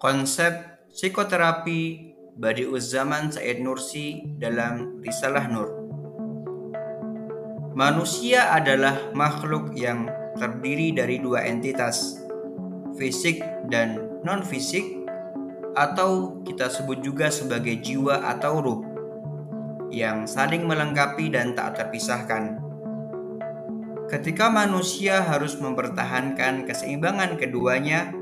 konsep psikoterapi Badi'uz Zaman Said Nursi dalam Risalah Nur. Manusia adalah makhluk yang terdiri dari dua entitas, fisik dan non-fisik, atau kita sebut juga sebagai jiwa atau ruh, yang saling melengkapi dan tak terpisahkan. Ketika manusia harus mempertahankan keseimbangan keduanya,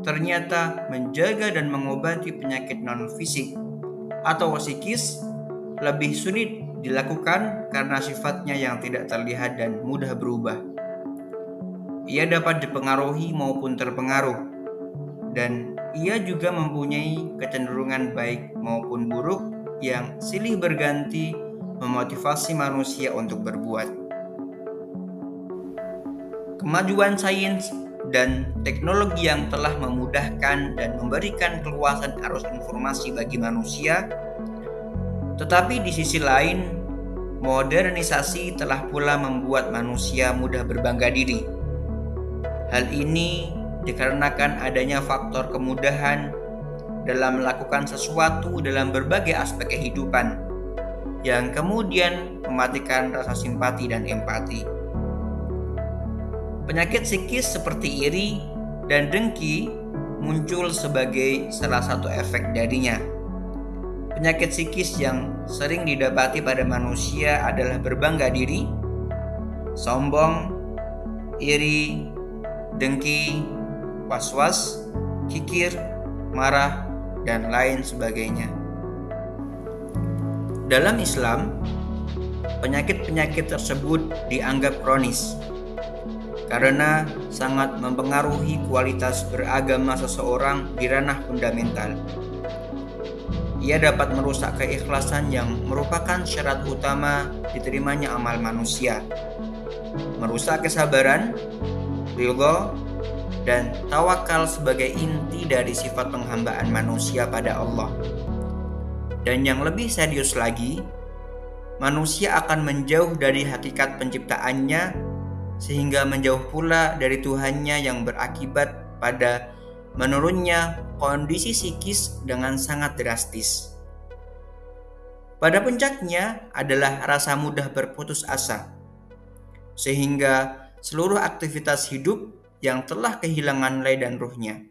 ternyata menjaga dan mengobati penyakit non-fisik atau psikis lebih sulit dilakukan karena sifatnya yang tidak terlihat dan mudah berubah. Ia dapat dipengaruhi maupun terpengaruh, dan ia juga mempunyai kecenderungan baik maupun buruk yang silih berganti memotivasi manusia untuk berbuat. Kemajuan sains dan teknologi yang telah memudahkan dan memberikan keluasan arus informasi bagi manusia tetapi di sisi lain, modernisasi telah pula membuat manusia mudah berbangga diri. Hal ini dikarenakan adanya faktor kemudahan dalam melakukan sesuatu dalam berbagai aspek kehidupan yang kemudian mematikan rasa simpati dan empati. Penyakit psikis seperti iri dan dengki muncul sebagai salah satu efek darinya. Penyakit psikis yang sering didapati pada manusia adalah berbangga diri, sombong, iri, dengki, was-was, kikir, marah, dan lain sebagainya. Dalam Islam, penyakit-penyakit tersebut dianggap kronis karena sangat mempengaruhi kualitas beragama seseorang di ranah fundamental ia dapat merusak keikhlasan yang merupakan syarat utama diterimanya amal manusia, merusak kesabaran, ridho, dan tawakal sebagai inti dari sifat penghambaan manusia pada Allah. Dan yang lebih serius lagi, manusia akan menjauh dari hakikat penciptaannya sehingga menjauh pula dari Tuhannya yang berakibat pada menurunnya kondisi psikis dengan sangat drastis. Pada puncaknya adalah rasa mudah berputus asa, sehingga seluruh aktivitas hidup yang telah kehilangan nilai dan ruhnya.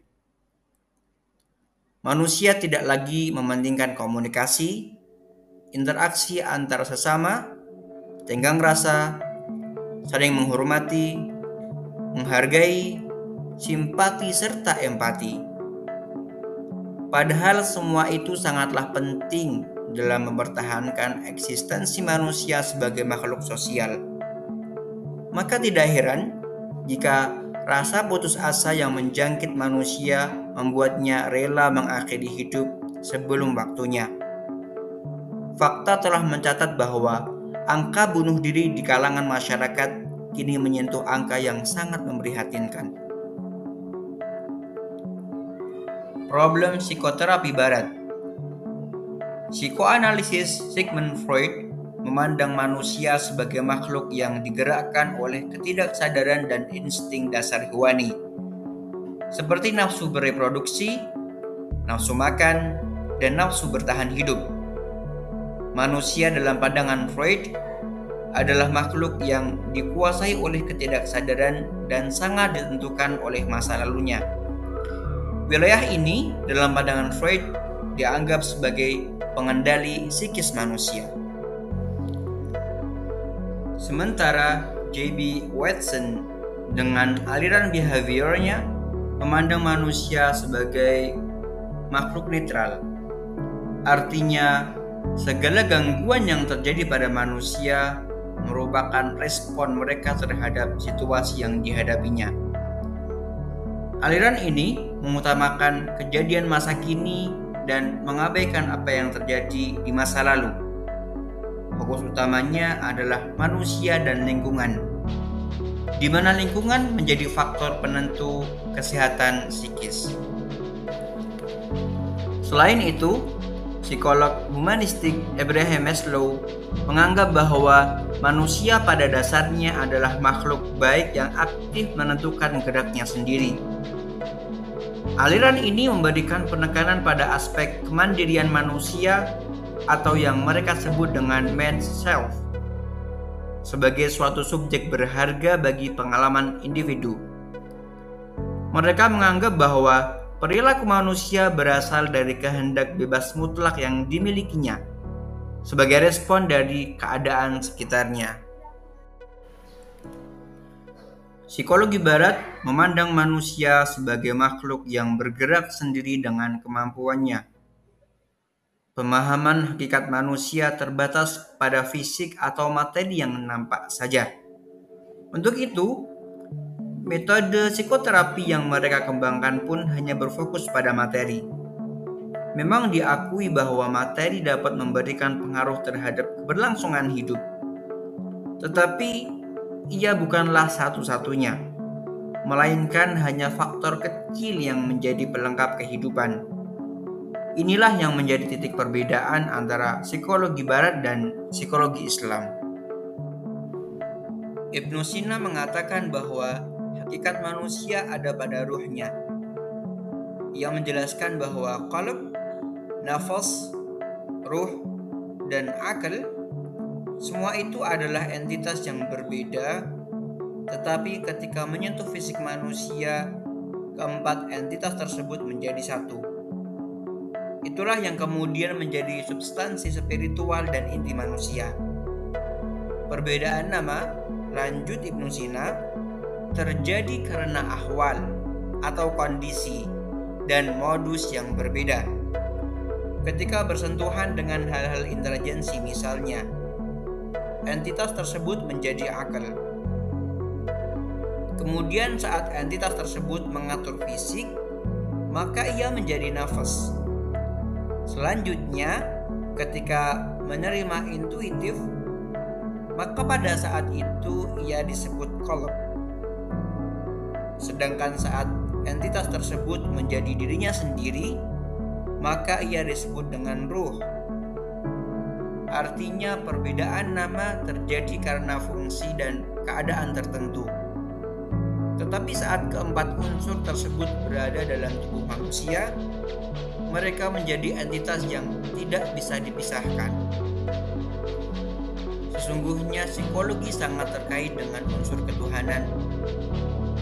Manusia tidak lagi mementingkan komunikasi, interaksi antar sesama, tenggang rasa, saling menghormati, menghargai, simpati, serta empati. Padahal semua itu sangatlah penting dalam mempertahankan eksistensi manusia sebagai makhluk sosial. Maka tidak heran jika rasa putus asa yang menjangkit manusia membuatnya rela mengakhiri hidup sebelum waktunya. Fakta telah mencatat bahwa angka bunuh diri di kalangan masyarakat kini menyentuh angka yang sangat memprihatinkan. Problem psikoterapi barat Psikoanalisis Sigmund Freud memandang manusia sebagai makhluk yang digerakkan oleh ketidaksadaran dan insting dasar hewani, seperti nafsu bereproduksi, nafsu makan, dan nafsu bertahan hidup. Manusia dalam pandangan Freud adalah makhluk yang dikuasai oleh ketidaksadaran dan sangat ditentukan oleh masa lalunya Wilayah ini dalam pandangan Freud dianggap sebagai pengendali psikis manusia. Sementara J.B. Watson dengan aliran behaviornya memandang manusia sebagai makhluk netral. Artinya, segala gangguan yang terjadi pada manusia merupakan respon mereka terhadap situasi yang dihadapinya. Aliran ini mengutamakan kejadian masa kini dan mengabaikan apa yang terjadi di masa lalu. Fokus utamanya adalah manusia dan lingkungan, di mana lingkungan menjadi faktor penentu kesehatan psikis. Selain itu, psikolog humanistik Abraham Maslow menganggap bahwa manusia pada dasarnya adalah makhluk baik yang aktif menentukan geraknya sendiri Aliran ini memberikan penekanan pada aspek kemandirian manusia atau yang mereka sebut dengan man's self sebagai suatu subjek berharga bagi pengalaman individu. Mereka menganggap bahwa perilaku manusia berasal dari kehendak bebas mutlak yang dimilikinya sebagai respon dari keadaan sekitarnya. Psikologi Barat memandang manusia sebagai makhluk yang bergerak sendiri dengan kemampuannya. Pemahaman hakikat manusia terbatas pada fisik atau materi yang nampak saja. Untuk itu, metode psikoterapi yang mereka kembangkan pun hanya berfokus pada materi. Memang diakui bahwa materi dapat memberikan pengaruh terhadap keberlangsungan hidup, tetapi ia bukanlah satu-satunya, melainkan hanya faktor kecil yang menjadi pelengkap kehidupan. Inilah yang menjadi titik perbedaan antara psikologi Barat dan psikologi Islam. Ibnu Sina mengatakan bahwa hakikat manusia ada pada ruhnya. Ia menjelaskan bahwa kalb, nafas, ruh, dan akal semua itu adalah entitas yang berbeda, tetapi ketika menyentuh fisik manusia, keempat entitas tersebut menjadi satu. Itulah yang kemudian menjadi substansi spiritual dan inti manusia. Perbedaan nama, lanjut Ibnu Sina, terjadi karena ahwal atau kondisi dan modus yang berbeda. Ketika bersentuhan dengan hal-hal intelijensi misalnya, entitas tersebut menjadi akal. Kemudian saat entitas tersebut mengatur fisik, maka ia menjadi nafas. Selanjutnya, ketika menerima intuitif, maka pada saat itu ia disebut kolab. Sedangkan saat entitas tersebut menjadi dirinya sendiri, maka ia disebut dengan ruh. Artinya perbedaan nama terjadi karena fungsi dan keadaan tertentu. Tetapi saat keempat unsur tersebut berada dalam tubuh manusia, mereka menjadi entitas yang tidak bisa dipisahkan. Sesungguhnya psikologi sangat terkait dengan unsur ketuhanan.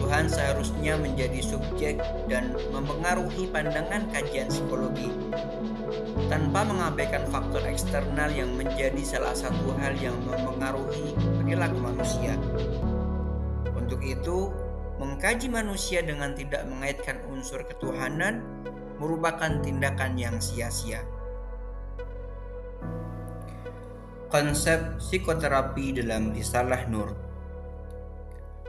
Tuhan seharusnya menjadi subjek dan mempengaruhi pandangan kajian psikologi tanpa mengabaikan faktor eksternal yang menjadi salah satu hal yang mempengaruhi perilaku manusia. Untuk itu, mengkaji manusia dengan tidak mengaitkan unsur ketuhanan merupakan tindakan yang sia-sia. Konsep psikoterapi dalam Risalah Nur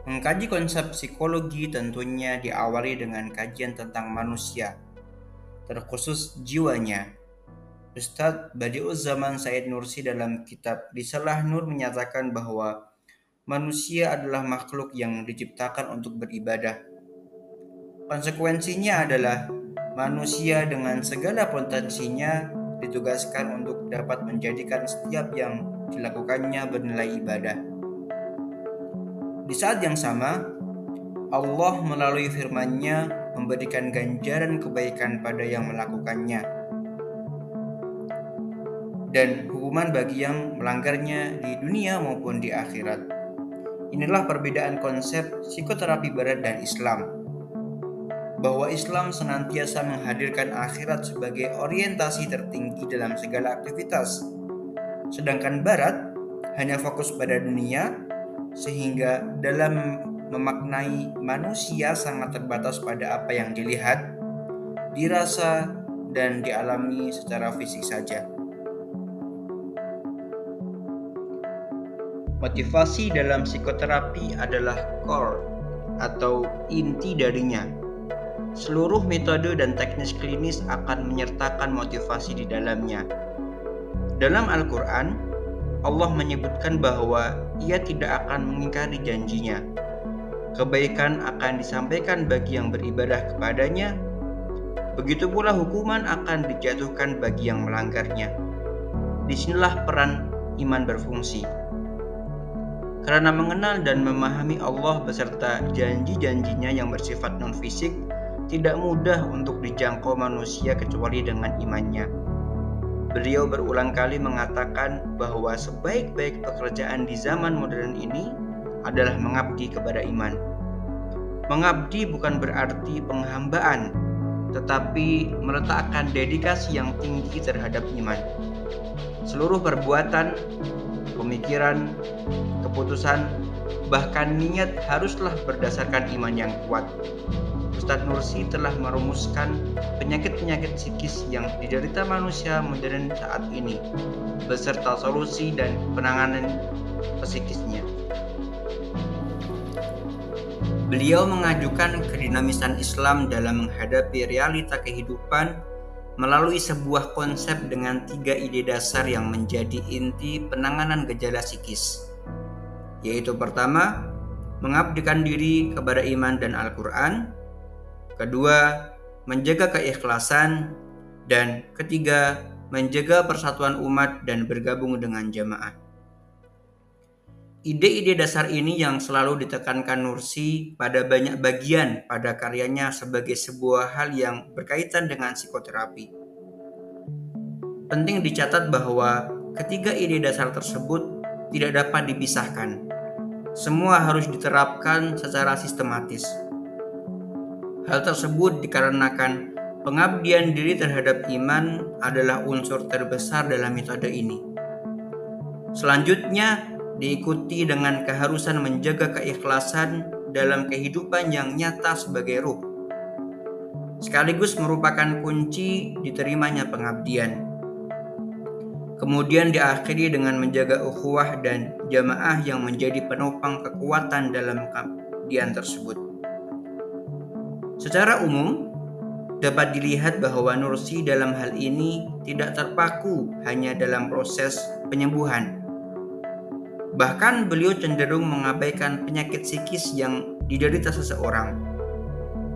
Mengkaji konsep psikologi tentunya diawali dengan kajian tentang manusia, terkhusus jiwanya, Ustadz Badi'uz-Zaman Said Nursi dalam kitab Risalah Nur menyatakan bahwa manusia adalah makhluk yang diciptakan untuk beribadah. Konsekuensinya adalah manusia dengan segala potensinya ditugaskan untuk dapat menjadikan setiap yang dilakukannya bernilai ibadah. Di saat yang sama, Allah melalui firman-Nya memberikan ganjaran kebaikan pada yang melakukannya dan hukuman bagi yang melanggarnya di dunia maupun di akhirat. Inilah perbedaan konsep psikoterapi barat dan Islam. Bahwa Islam senantiasa menghadirkan akhirat sebagai orientasi tertinggi dalam segala aktivitas. Sedangkan barat hanya fokus pada dunia sehingga dalam memaknai manusia sangat terbatas pada apa yang dilihat, dirasa, dan dialami secara fisik saja. Motivasi dalam psikoterapi adalah core atau inti darinya. Seluruh metode dan teknis klinis akan menyertakan motivasi di dalamnya. Dalam Al-Quran, Allah menyebutkan bahwa Ia tidak akan mengingkari janjinya. Kebaikan akan disampaikan bagi yang beribadah kepadanya, begitu pula hukuman akan dijatuhkan bagi yang melanggarnya. Di sinilah peran iman berfungsi. Karena mengenal dan memahami Allah beserta janji-janjinya yang bersifat non-fisik, tidak mudah untuk dijangkau manusia kecuali dengan imannya. Beliau berulang kali mengatakan bahwa sebaik-baik pekerjaan di zaman modern ini adalah mengabdi kepada iman. Mengabdi bukan berarti penghambaan, tetapi meletakkan dedikasi yang tinggi terhadap iman. Seluruh perbuatan, pemikiran, keputusan, bahkan niat haruslah berdasarkan iman yang kuat. Ustadz Nursi telah merumuskan penyakit-penyakit psikis yang diderita manusia modern saat ini, beserta solusi dan penanganan psikisnya. Beliau mengajukan kedinamisan Islam dalam menghadapi realita kehidupan melalui sebuah konsep dengan tiga ide dasar yang menjadi inti penanganan gejala psikis, yaitu pertama, mengabdikan diri kepada iman dan Al-Quran, kedua, menjaga keikhlasan, dan ketiga, menjaga persatuan umat dan bergabung dengan jamaah. Ide-ide dasar ini yang selalu ditekankan Nursi pada banyak bagian pada karyanya sebagai sebuah hal yang berkaitan dengan psikoterapi. Penting dicatat bahwa ketiga ide dasar tersebut tidak dapat dipisahkan. Semua harus diterapkan secara sistematis. Hal tersebut dikarenakan pengabdian diri terhadap iman adalah unsur terbesar dalam metode ini. Selanjutnya, diikuti dengan keharusan menjaga keikhlasan dalam kehidupan yang nyata sebagai ruh. Sekaligus merupakan kunci diterimanya pengabdian. Kemudian diakhiri dengan menjaga ukhuwah dan jamaah yang menjadi penopang kekuatan dalam pengabdian tersebut. Secara umum, dapat dilihat bahwa Nursi dalam hal ini tidak terpaku hanya dalam proses penyembuhan. Bahkan beliau cenderung mengabaikan penyakit psikis yang diderita seseorang,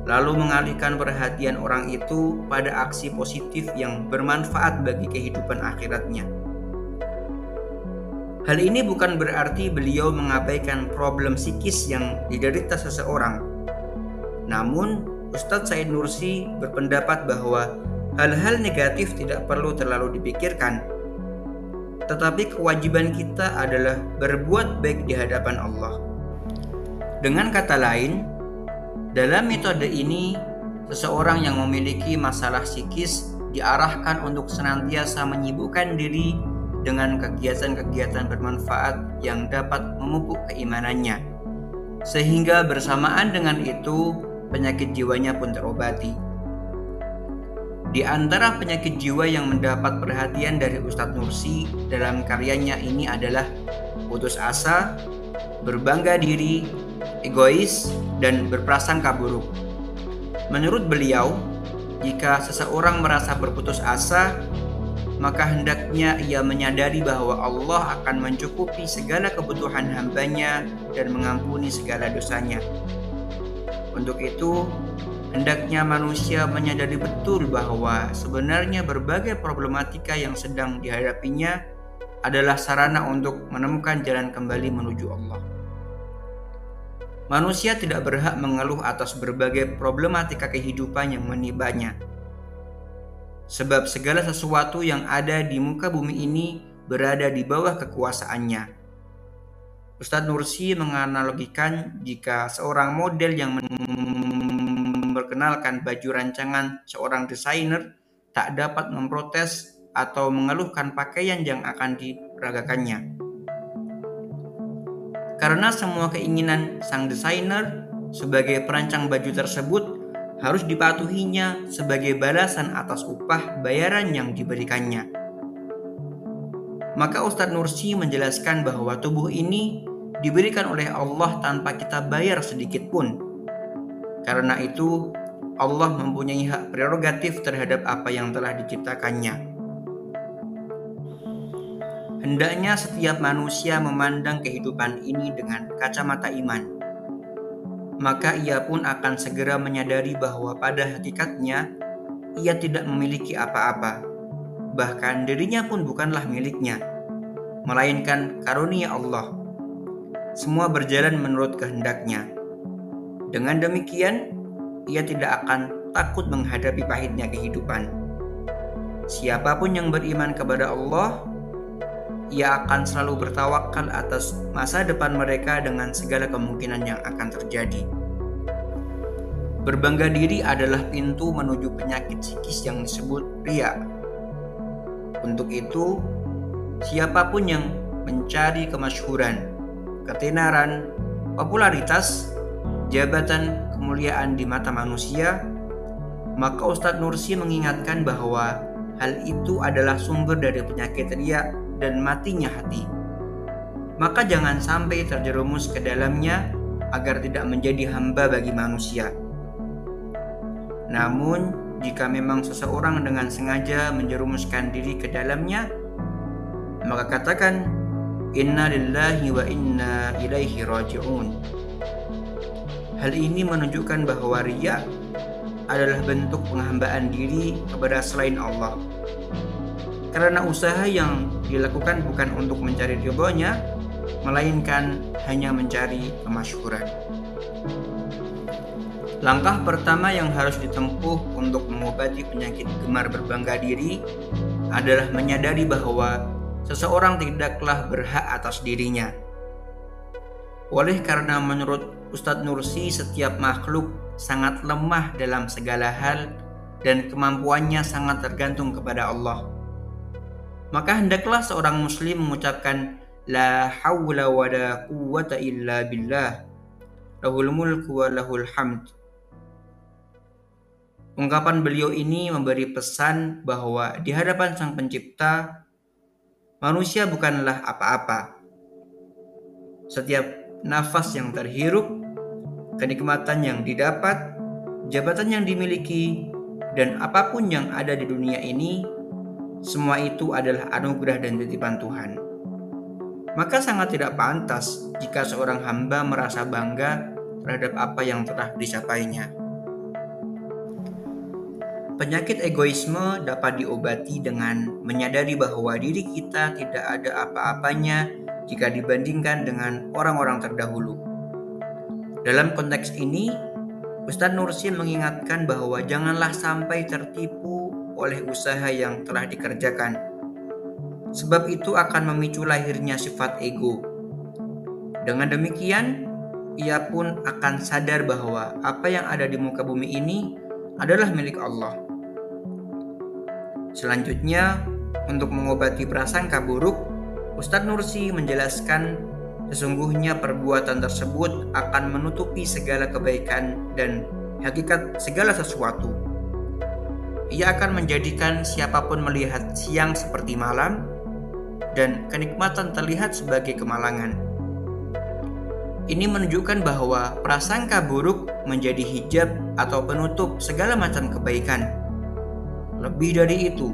lalu mengalihkan perhatian orang itu pada aksi positif yang bermanfaat bagi kehidupan akhiratnya. Hal ini bukan berarti beliau mengabaikan problem psikis yang diderita seseorang, namun Ustadz Said Nursi berpendapat bahwa hal-hal negatif tidak perlu terlalu dipikirkan. Tetapi kewajiban kita adalah berbuat baik di hadapan Allah. Dengan kata lain, dalam metode ini, seseorang yang memiliki masalah psikis diarahkan untuk senantiasa menyibukkan diri dengan kegiatan-kegiatan bermanfaat yang dapat memupuk keimanannya. Sehingga bersamaan dengan itu, penyakit jiwanya pun terobati. Di antara penyakit jiwa yang mendapat perhatian dari Ustadz Nursi dalam karyanya ini adalah putus asa, berbangga diri, egois, dan berprasangka buruk. Menurut beliau, jika seseorang merasa berputus asa, maka hendaknya ia menyadari bahwa Allah akan mencukupi segala kebutuhan hambanya dan mengampuni segala dosanya. Untuk itu, hendaknya manusia menyadari betul bahwa sebenarnya berbagai problematika yang sedang dihadapinya adalah sarana untuk menemukan jalan kembali menuju Allah. Manusia tidak berhak mengeluh atas berbagai problematika kehidupan yang menibanya. Sebab segala sesuatu yang ada di muka bumi ini berada di bawah kekuasaannya Ustadz Nursi menganalogikan jika seorang model yang memperkenalkan baju rancangan seorang desainer tak dapat memprotes atau mengeluhkan pakaian yang akan diperagakannya. Karena semua keinginan sang desainer sebagai perancang baju tersebut harus dipatuhinya sebagai balasan atas upah bayaran yang diberikannya. Maka Ustadz Nursi menjelaskan bahwa tubuh ini diberikan oleh Allah tanpa kita bayar sedikit pun. Karena itu, Allah mempunyai hak prerogatif terhadap apa yang telah diciptakannya. Hendaknya setiap manusia memandang kehidupan ini dengan kacamata iman. Maka ia pun akan segera menyadari bahwa pada hakikatnya ia tidak memiliki apa-apa bahkan dirinya pun bukanlah miliknya, melainkan karunia Allah. Semua berjalan menurut kehendaknya. Dengan demikian, ia tidak akan takut menghadapi pahitnya kehidupan. Siapa pun yang beriman kepada Allah, ia akan selalu bertawakal atas masa depan mereka dengan segala kemungkinan yang akan terjadi. Berbangga diri adalah pintu menuju penyakit psikis yang disebut ria. Untuk itu, siapa pun yang mencari kemasyhuran, ketenaran, popularitas, jabatan, kemuliaan di mata manusia, maka Ustadz Nursi mengingatkan bahwa hal itu adalah sumber dari penyakit ria dan matinya hati. Maka jangan sampai terjerumus ke dalamnya agar tidak menjadi hamba bagi manusia. Namun, jika memang seseorang dengan sengaja menjerumuskan diri ke dalamnya, maka katakan inna lillahi wa inna ilaihi raji'un. Hal ini menunjukkan bahwa riya adalah bentuk penghambaan diri kepada selain Allah. Karena usaha yang dilakukan bukan untuk mencari ridhonya, melainkan hanya mencari kemasyhuran. Langkah pertama yang harus ditempuh untuk mengobati penyakit gemar berbangga diri adalah menyadari bahwa seseorang tidaklah berhak atas dirinya. Oleh karena menurut Ustadz Nursi setiap makhluk sangat lemah dalam segala hal dan kemampuannya sangat tergantung kepada Allah. Maka hendaklah seorang muslim mengucapkan La hawla wa la quwwata illa billah Lahul mulku wa lahul hamd Ungkapan beliau ini memberi pesan bahwa di hadapan Sang Pencipta, manusia bukanlah apa-apa. Setiap nafas yang terhirup, kenikmatan yang didapat, jabatan yang dimiliki, dan apa pun yang ada di dunia ini, semua itu adalah anugerah dan titipan Tuhan. Maka sangat tidak pantas jika seorang hamba merasa bangga terhadap apa yang telah disapainya. Penyakit egoisme dapat diobati dengan menyadari bahwa diri kita tidak ada apa-apanya jika dibandingkan dengan orang-orang terdahulu. Dalam konteks ini, Ustadz Nursi mengingatkan bahwa janganlah sampai tertipu oleh usaha yang telah dikerjakan. Sebab itu akan memicu lahirnya sifat ego. Dengan demikian, ia pun akan sadar bahwa apa yang ada di muka bumi ini adalah milik Allah. Selanjutnya, untuk mengobati prasangka buruk, Ustadz Nursi menjelaskan sesungguhnya perbuatan tersebut akan menutupi segala kebaikan dan hakikat segala sesuatu. Ia akan menjadikan siapa pun melihat siang seperti malam dan kenikmatan terlihat sebagai kemalangan. Ini menunjukkan bahwa prasangka buruk menjadi hijab atau penutup segala macam kebaikan. Lebih dari itu,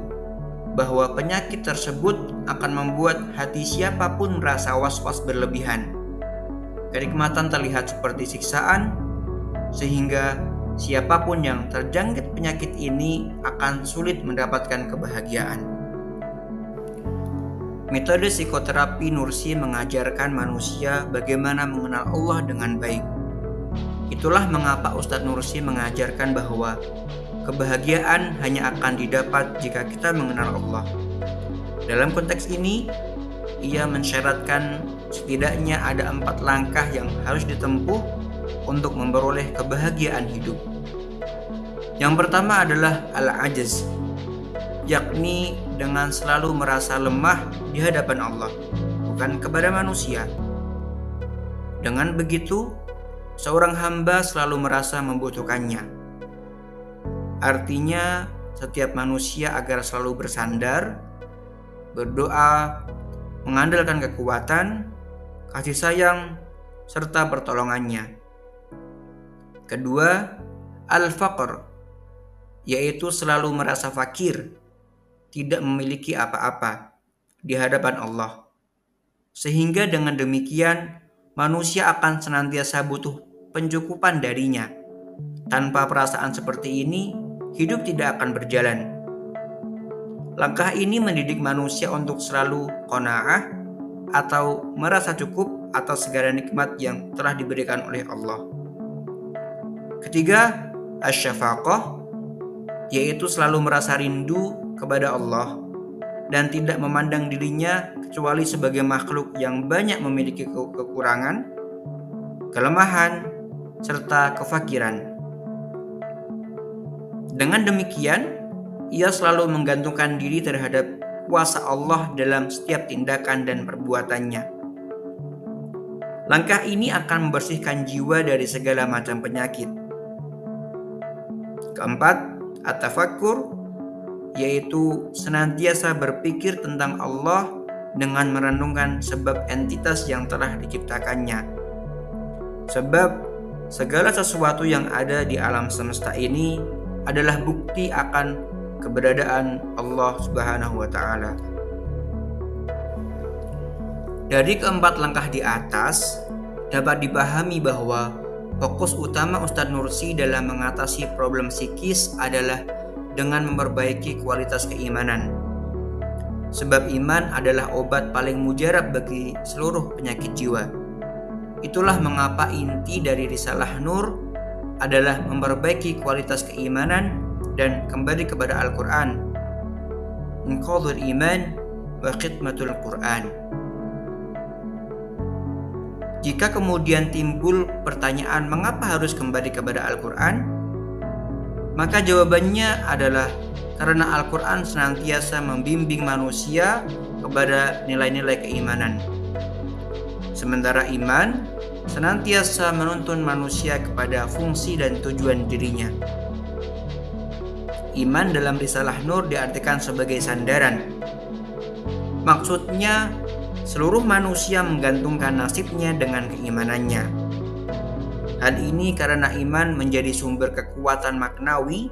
bahwa penyakit tersebut akan membuat hati siapa pun merasa was-was berlebihan. Kenikmatan terlihat seperti siksaan, sehingga siapa pun yang terjangkit penyakit ini akan sulit mendapatkan kebahagiaan. Metode psikoterapi Nursi mengajarkan manusia bagaimana mengenal Allah dengan baik. Itulah mengapa Ustadz Nursi mengajarkan bahwa kebahagiaan hanya akan didapat jika kita mengenal Allah. Dalam konteks ini, ia mensyaratkan setidaknya ada empat langkah yang harus ditempuh untuk memperoleh kebahagiaan hidup. Yang pertama adalah al-ajaz, yakni dengan selalu merasa lemah di hadapan Allah, bukan kepada manusia. Dengan begitu, seorang hamba selalu merasa membutuhkannya. Artinya, setiap manusia agar selalu bersandar, berdoa, mengandalkan kekuatan, kasih sayang, serta pertolongannya. Kedua, al-faqr, yaitu selalu merasa fakir tidak memiliki apa-apa di hadapan Allah. Sehingga dengan demikian manusia akan senantiasa butuh pencukupan darinya. Tanpa perasaan seperti ini, hidup tidak akan berjalan. Langkah ini mendidik manusia untuk selalu kona'ah atau merasa cukup atas segala nikmat yang telah diberikan oleh Allah. Ketiga, asyafaqah yaitu selalu merasa rindu kepada Allah dan tidak memandang dirinya kecuali sebagai makhluk yang banyak memiliki kekurangan, kelemahan, serta kefakiran. Dengan demikian, ia selalu menggantungkan diri terhadap kuasa Allah dalam setiap tindakan dan perbuatannya. Langkah ini akan membersihkan jiwa dari segala macam penyakit. Keempat, at-tafakkur yaitu senantiasa berpikir tentang Allah dengan merenungkan sebab entitas yang telah diciptakannya. Sebab segala sesuatu yang ada di alam semesta ini adalah bukti akan keberadaan Allah Subhanahu wa taala. Dari keempat langkah di atas, dapat dipahami bahwa fokus utama Ustadz Nursi dalam mengatasi problem psikis adalah dengan memperbaiki kualitas keimanan. Sebab iman adalah obat paling mujarab bagi seluruh penyakit jiwa. Itulah mengapa inti dari Risalah Nur adalah memperbaiki kualitas keimanan dan kembali kepada Al-Quran. Mengkodur iman wa khidmatul Quran. Jika kemudian timbul pertanyaan mengapa harus kembali kepada Al-Quran, maka jawabannya adalah karena Al-Quran senantiasa membimbing manusia kepada nilai-nilai keimanan. Sementara iman senantiasa menuntun manusia kepada fungsi dan tujuan dirinya. Iman dalam risalah Nur diartikan sebagai sandaran. Maksudnya seluruh manusia menggantungkan nasibnya dengan keimanannya. Hal ini karena iman menjadi sumber kekuatan maknawi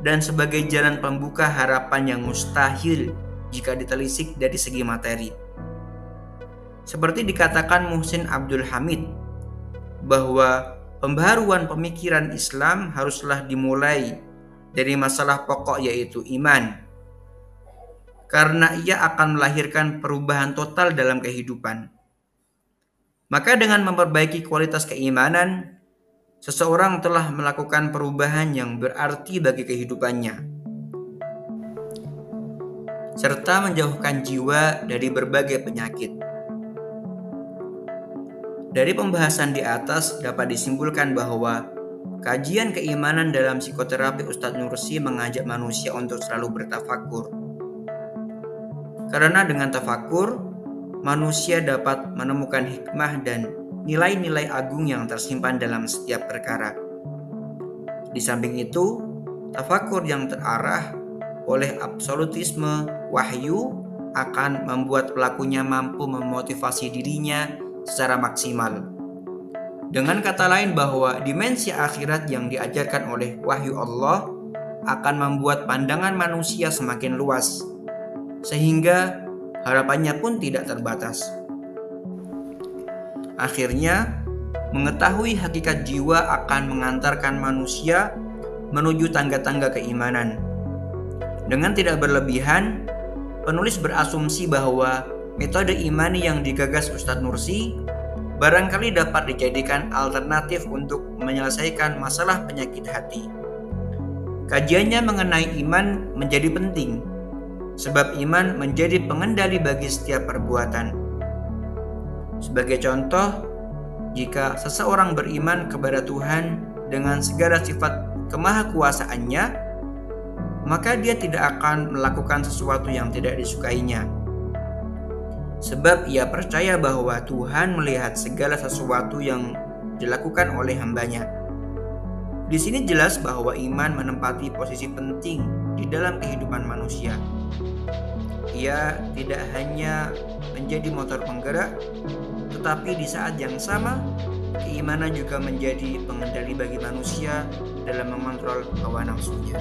dan sebagai jalan pembuka harapan yang mustahil jika ditelisik dari segi materi. Seperti dikatakan Muhsin Abdul Hamid bahwa pembaruan pemikiran Islam haruslah dimulai dari masalah pokok yaitu iman karena ia akan melahirkan perubahan total dalam kehidupan. Maka dengan memperbaiki kualitas keimanan, seseorang telah melakukan perubahan yang berarti bagi kehidupannya. Serta menjauhkan jiwa dari berbagai penyakit. Dari pembahasan di atas dapat disimpulkan bahwa kajian keimanan dalam psikoterapi Ustadz Nursi mengajak manusia untuk selalu bertafakur karena dengan tafakur, manusia dapat menemukan hikmah dan nilai-nilai agung yang tersimpan dalam setiap perkara. Di samping itu, tafakur yang terarah oleh absolutisme wahyu akan membuat pelakunya mampu memotivasi dirinya secara maksimal. Dengan kata lain bahwa dimensi akhirat yang diajarkan oleh wahyu Allah akan membuat pandangan manusia semakin luas sehingga harapannya pun tidak terbatas. Akhirnya, mengetahui hakikat jiwa akan mengantarkan manusia menuju tangga-tangga keimanan. Dengan tidak berlebihan, penulis berasumsi bahwa metode imani yang digagas Ustadz Nursi barangkali dapat dijadikan alternatif untuk menyelesaikan masalah penyakit hati. Kajiannya mengenai iman menjadi penting sebab iman menjadi pengendali bagi setiap perbuatan. Sebagai contoh, jika seseorang beriman kepada Tuhan dengan segala sifat kemahakuasaannya, maka dia tidak akan melakukan sesuatu yang tidak disukainya. Sebab ia percaya bahwa Tuhan melihat segala sesuatu yang dilakukan oleh hambanya. Di sini jelas bahwa iman menempati posisi penting di dalam kehidupan manusia ia tidak hanya menjadi motor penggerak, tetapi di saat yang sama, keimanan juga menjadi pengendali bagi manusia dalam mengontrol hawa nafsunya.